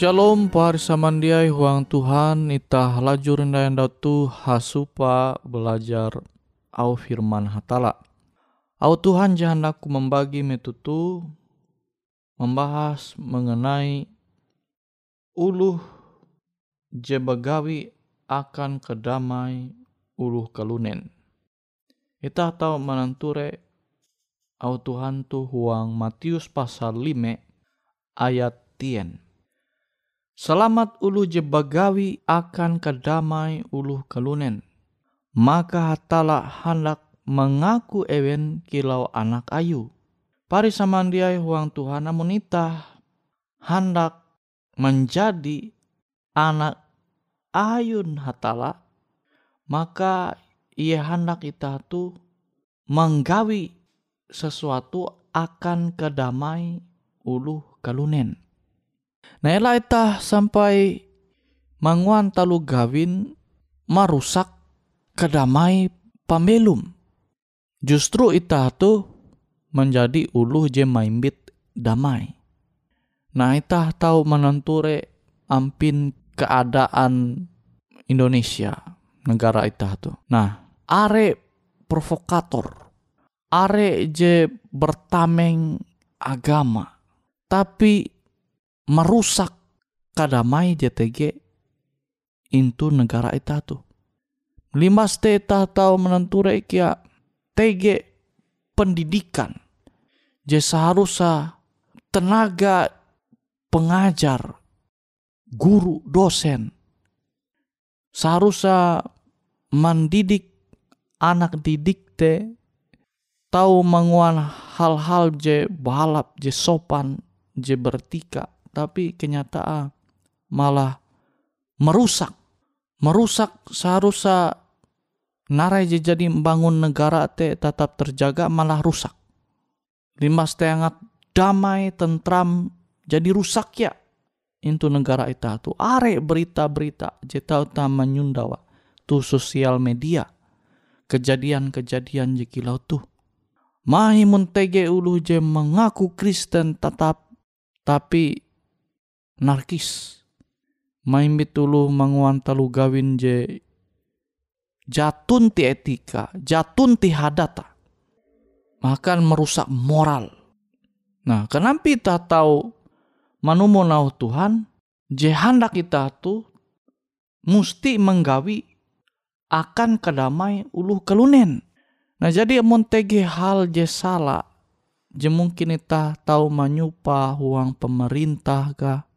Shalom pahari samandiai huang Tuhan itah lajur yang tu hasupa belajar au firman hatala. Au Tuhan jangan aku membagi metutu membahas mengenai uluh je bagawi akan kedamai uluh kalunen. Kita tahu menanture au Tuhan tu huang Matius pasal 5 ayat tien. Selamat ulu je bagawi akan kedamai ulu kalunen. Maka hatala hendak mengaku ewen kilau anak ayu. Pari samandiai huang Tuhan namun ita hendak menjadi anak ayun hatala. Maka ia hendak ita tu menggawi sesuatu akan kedamai ulu kalunen Nah ita sampai manguan talu gawin marusak kedamai pambelum. Justru ita tu menjadi uluh je maimbit damai. Nah ita tahu menenture ampin keadaan Indonesia negara ita tu. Nah are provokator, are je bertameng agama, tapi merusak kadamai JTG itu negara itu tuh. Lima steta tahu menenture kia TG pendidikan. Je seharusnya tenaga pengajar, guru, dosen seharusnya mendidik anak didik te tahu menguan hal-hal je balap je sopan je bertika tapi kenyataan malah merusak. Merusak seharusnya narai jadi membangun negara te tetap terjaga malah rusak. Lima setengah damai tentram jadi rusak ya. Itu negara itu tu. Are berita-berita jeta utama nyundawa tu sosial media. Kejadian-kejadian jekilau tuh mahi muntege ulu je mengaku Kristen tetap. Tapi narkis. Main bitulu manguan talu gawin je jatun ti etika jatun ti hadata. Makan merusak moral. Nah kenapa kita tahu manumo nau Tuhan? Je hendak kita tu mesti menggawi akan kedamai ulu kelunen. Nah jadi montege hal je salah je mungkin kita tahu menyupa huang pemerintah kah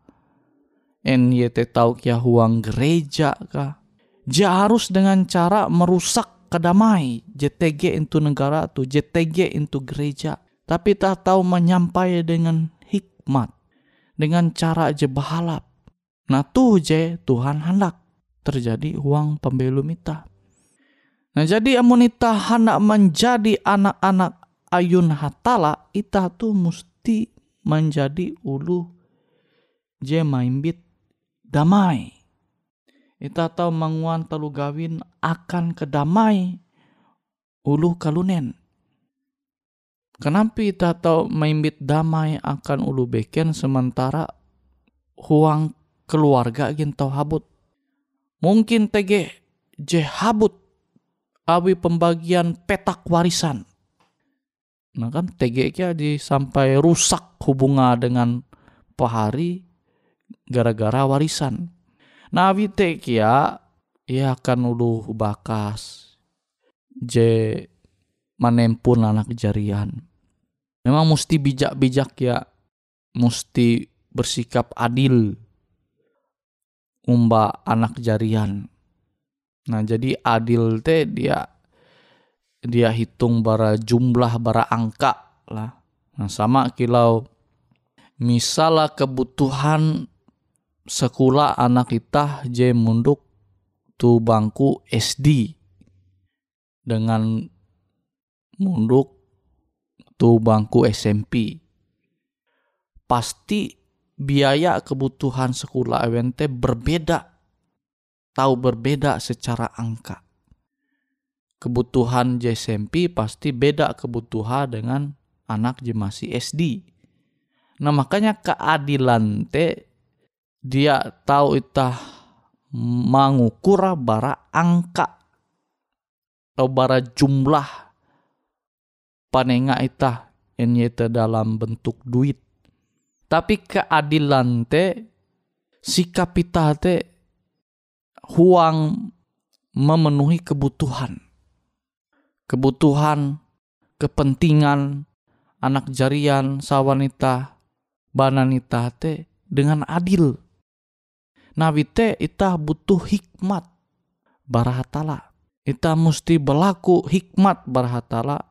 NYT tahu kia huang gereja kah? Ja harus dengan cara merusak kedamai. JTG itu negara tu JTG itu gereja. Tapi tak tahu menyampai dengan hikmat. Dengan cara je bahalap. Nah tuh je Tuhan hendak. Terjadi uang pembelum ita nah jadi amun ita hendak menjadi anak-anak ayun hatala ita tuh mesti menjadi ulu. Je maimbit damai. Ita tahu manguan telu gawin akan kedamai ulu kalunen. Kenapa ita tahu maimbit damai akan ulu beken sementara huang keluarga gin tau habut. Mungkin tege je habut awi pembagian petak warisan. Nah kan tege kia di sampai rusak hubungan dengan pahari gara-gara warisan. Nah wite kia ia akan ulu bakas je manempun anak jarian. Memang mesti bijak-bijak ya, mesti bersikap adil umba anak jarian. Nah jadi adil teh dia dia hitung bara jumlah bara angka lah. Nah sama kilau misalnya kebutuhan sekolah anak kita je munduk tu bangku SD dengan munduk tu bangku SMP pasti biaya kebutuhan sekolah event berbeda. Tahu berbeda secara angka. Kebutuhan SMP pasti beda kebutuhan dengan anak je masih SD nah makanya keadilan teh dia tahu itah mengukura bara angka atau bara jumlah panenga itah enyete dalam bentuk duit. Tapi keadilan te sikap itah te huang memenuhi kebutuhan. Kebutuhan, kepentingan anak jarian sawanita bananita te dengan adil. Nabi te itah butuh hikmat barahatala. Ita mesti berlaku hikmat barahatala.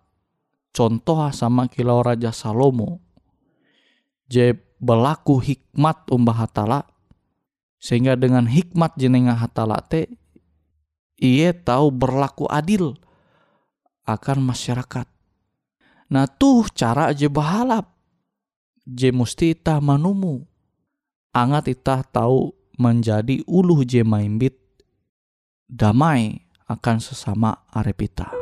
Contoh sama kilau Raja Salomo. Je berlaku hikmat umbah hatala. Sehingga dengan hikmat jenengah hatala te ia tahu berlaku adil akan masyarakat. Nah tuh cara aja bahalap. Je musti itah manumu. Angat itah tahu menjadi uluh je maimbit damai akan sesama arepita.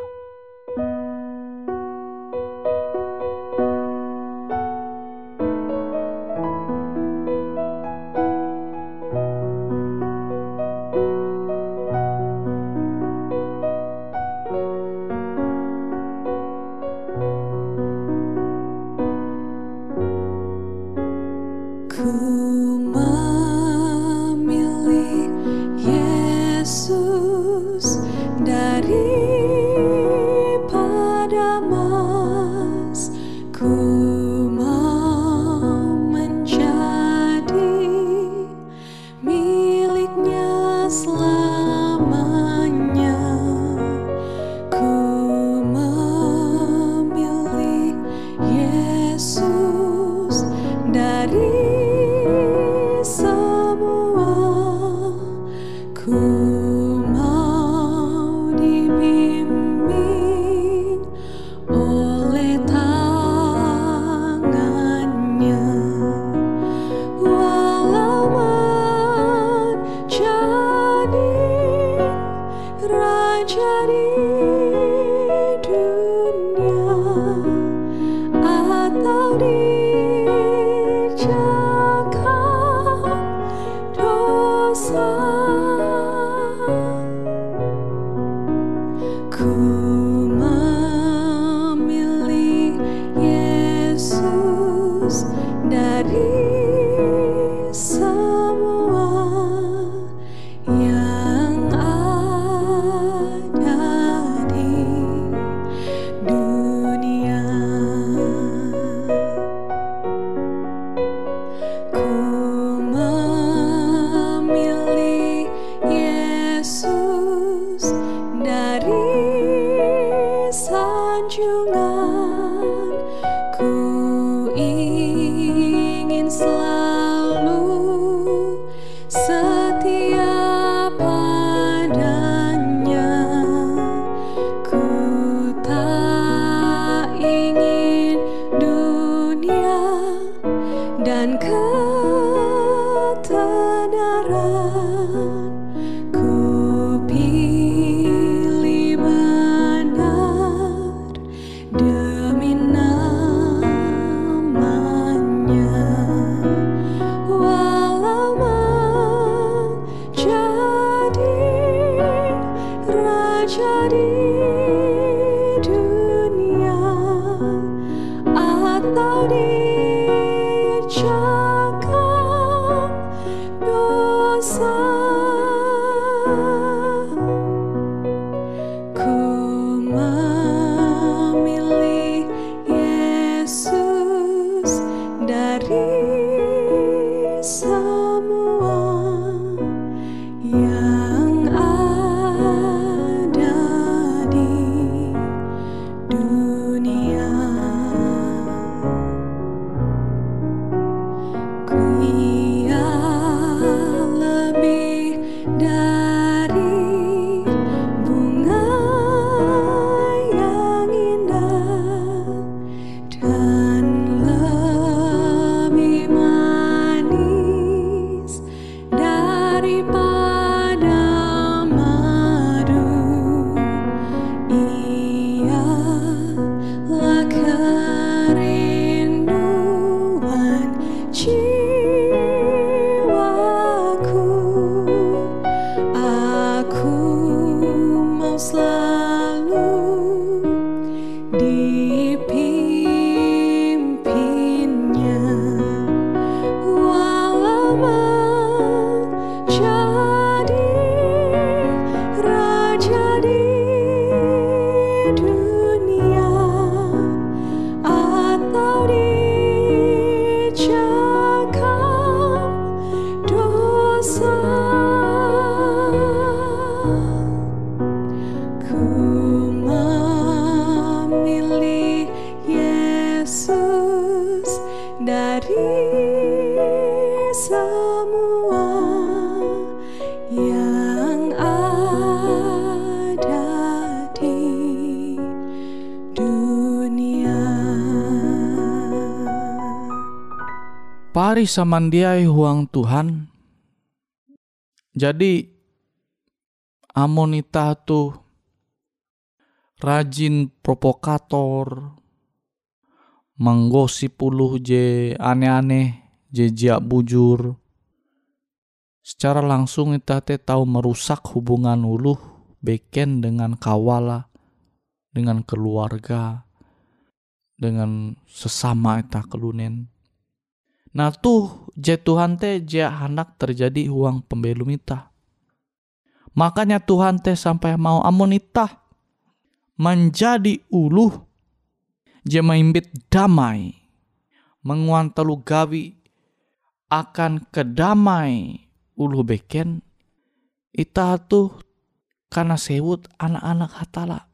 Pari samandiai huang Tuhan. Jadi amonita tuh rajin provokator, menggosip puluh je aneh-aneh, je jia bujur. Secara langsung kita te tahu merusak hubungan uluh beken dengan kawala, dengan keluarga, dengan sesama ita kelunen. Nah tuh je Tuhan teh je hendak terjadi uang pembelum ita. Makanya Tuhan teh sampai mau amonita menjadi uluh je maimbit damai. Menguan telu gawi akan kedamai ulu beken. Ita tuh karena sewut anak-anak hatala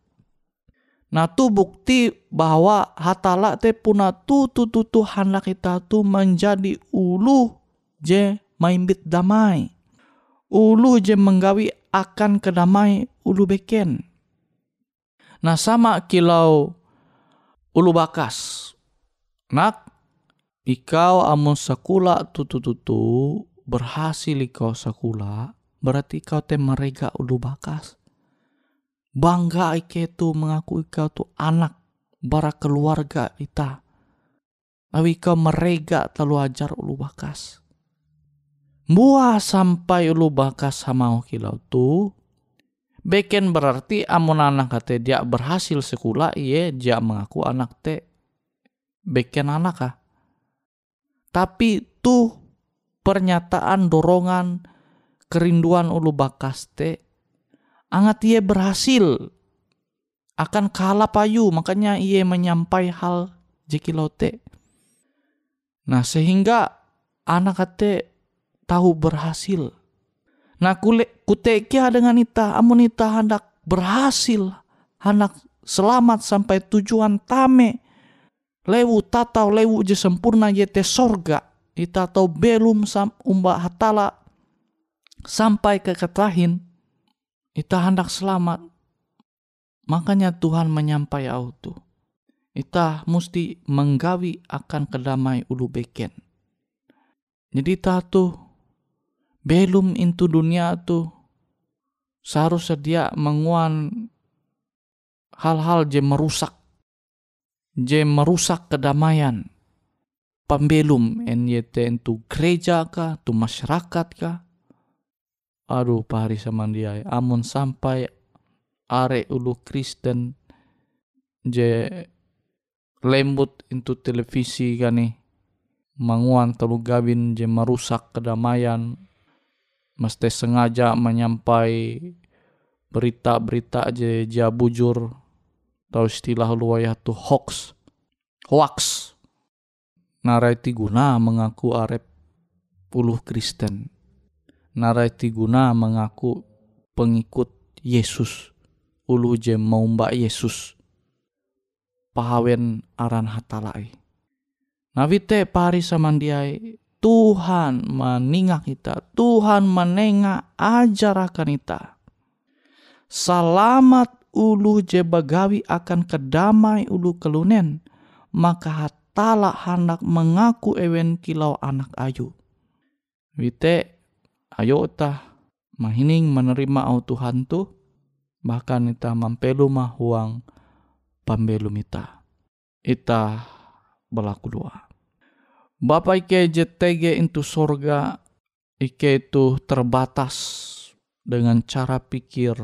Nah tu bukti bahwa hatala te puna tu tu tu tu kita tu menjadi ulu je maimbit damai. Ulu je menggawi akan kedamai ulu beken. Nah sama kilau ulu bakas. Nak, ikau amun sakula tu tu tu tu berhasil ikau sakula, berarti kau te merega ulu bakas bangga ike tu mengaku ika tu anak bara keluarga ita. Awi kau merega telu ajar ulu bakas. Mua sampai ulu bakas sama kilau tu. Beken berarti amun anak kate dia berhasil sekolah iye dia mengaku anak te beken anak ah. Tapi tuh pernyataan dorongan kerinduan ulu bakas te angat ia berhasil akan kalah payu makanya ia menyampai hal jekilote. Nah sehingga anak ate tahu berhasil. Nah kule kutekia dengan ita amun ita hendak berhasil hendak selamat sampai tujuan tame lewu tatau lewu je sempurna yete sorga. Ita tahu belum sam umba hatala sampai ke ketahin Ita hendak selamat. Makanya Tuhan menyampai auto. Ita mesti menggawi akan kedamai ulu beken. Jadi ta tuh belum into dunia tuh seharusnya dia menguan hal-hal je merusak je merusak kedamaian pembelum NYT itu gereja kah, tu masyarakat kah, aduh pari samandiai amun sampai are ulu Kristen je lembut into televisi kani manguan telu gawin je merusak kedamaian. Mesti sengaja menyampai berita-berita je ja bujur. Atau istilah luwayah tu hoax. Hoax. Narati guna mengaku arep puluh Kristen Narai guna mengaku pengikut Yesus. Ulu je mau mbak Yesus. Pahawen aran hatalai Nabi te pari samandiai Tuhan meningak kita Tuhan menengah ajarakan kita. Selamat ulu je bagawi akan kedamai ulu kelunen maka hatala hendak mengaku ewen kilau anak ayu. Wite ayo tah mahining menerima au Tuhan tu bahkan ita mampelu mah huang pambelum ita ita berlaku dua Bapak ike JTG itu sorga ike itu terbatas dengan cara pikir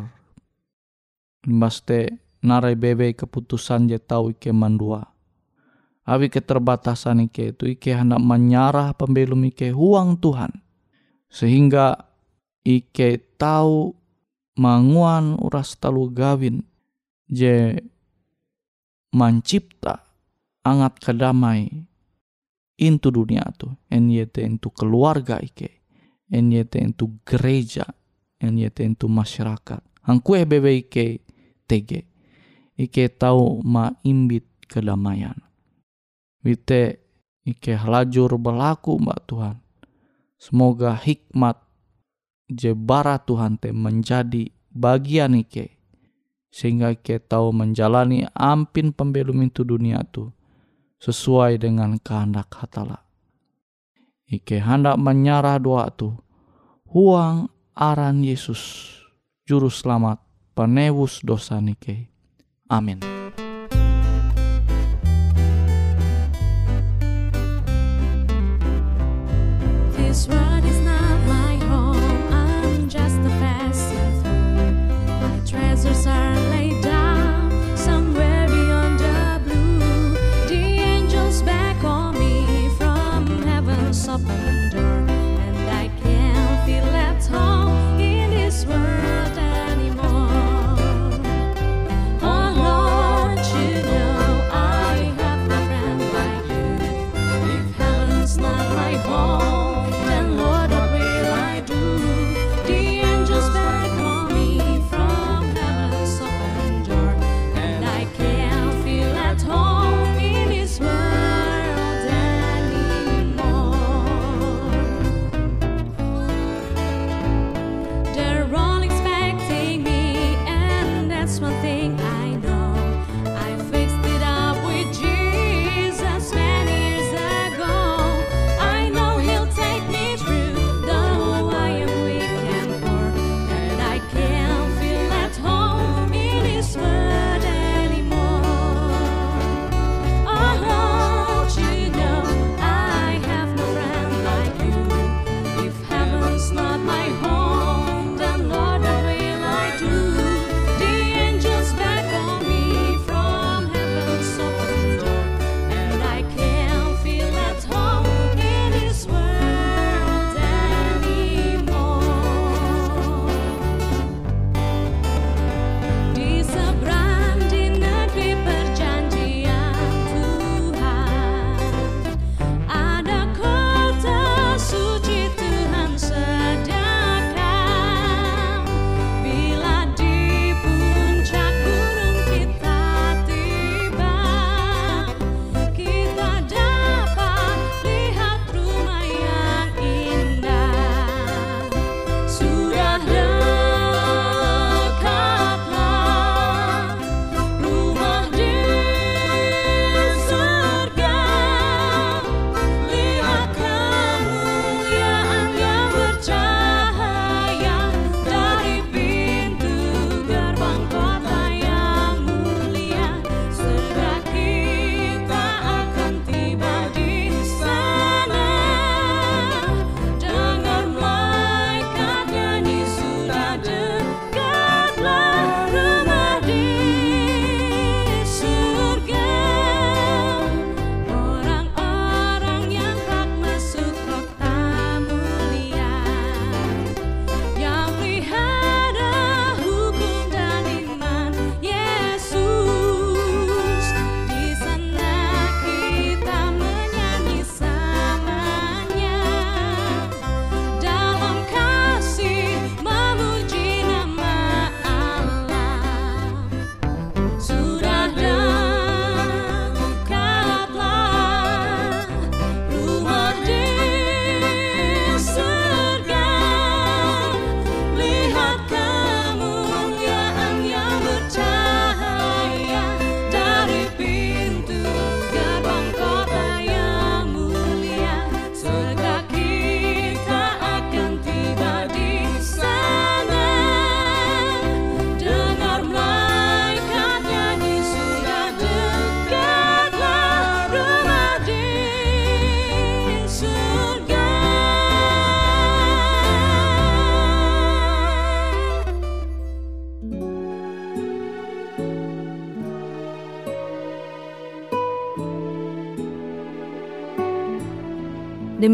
limbas te narai bebe keputusan je tahu ike mandua. Awi keterbatasan ike itu ike hendak menyarah pembelum ike huang Tuhan. Sehingga ike tahu manguan uras talu gawin je mencipta angat kedamai intu dunia tu. NYT itu keluarga ike. NYT itu gereja. NYT itu masyarakat. Angkue bebe ike tege. Ike tahu ma imbit kedamaian Wite ike halajur berlaku mbak Tuhan. Semoga hikmat jebara Tuhan te menjadi bagian ike. Sehingga ike tahu menjalani ampin pembelum itu dunia tu sesuai dengan kehendak hatala. Ike hendak menyarah doa tu. Huang aran Yesus, Juru Selamat, penebus dosa nike. Amin. is right.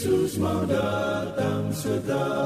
Yesus mau datang segera.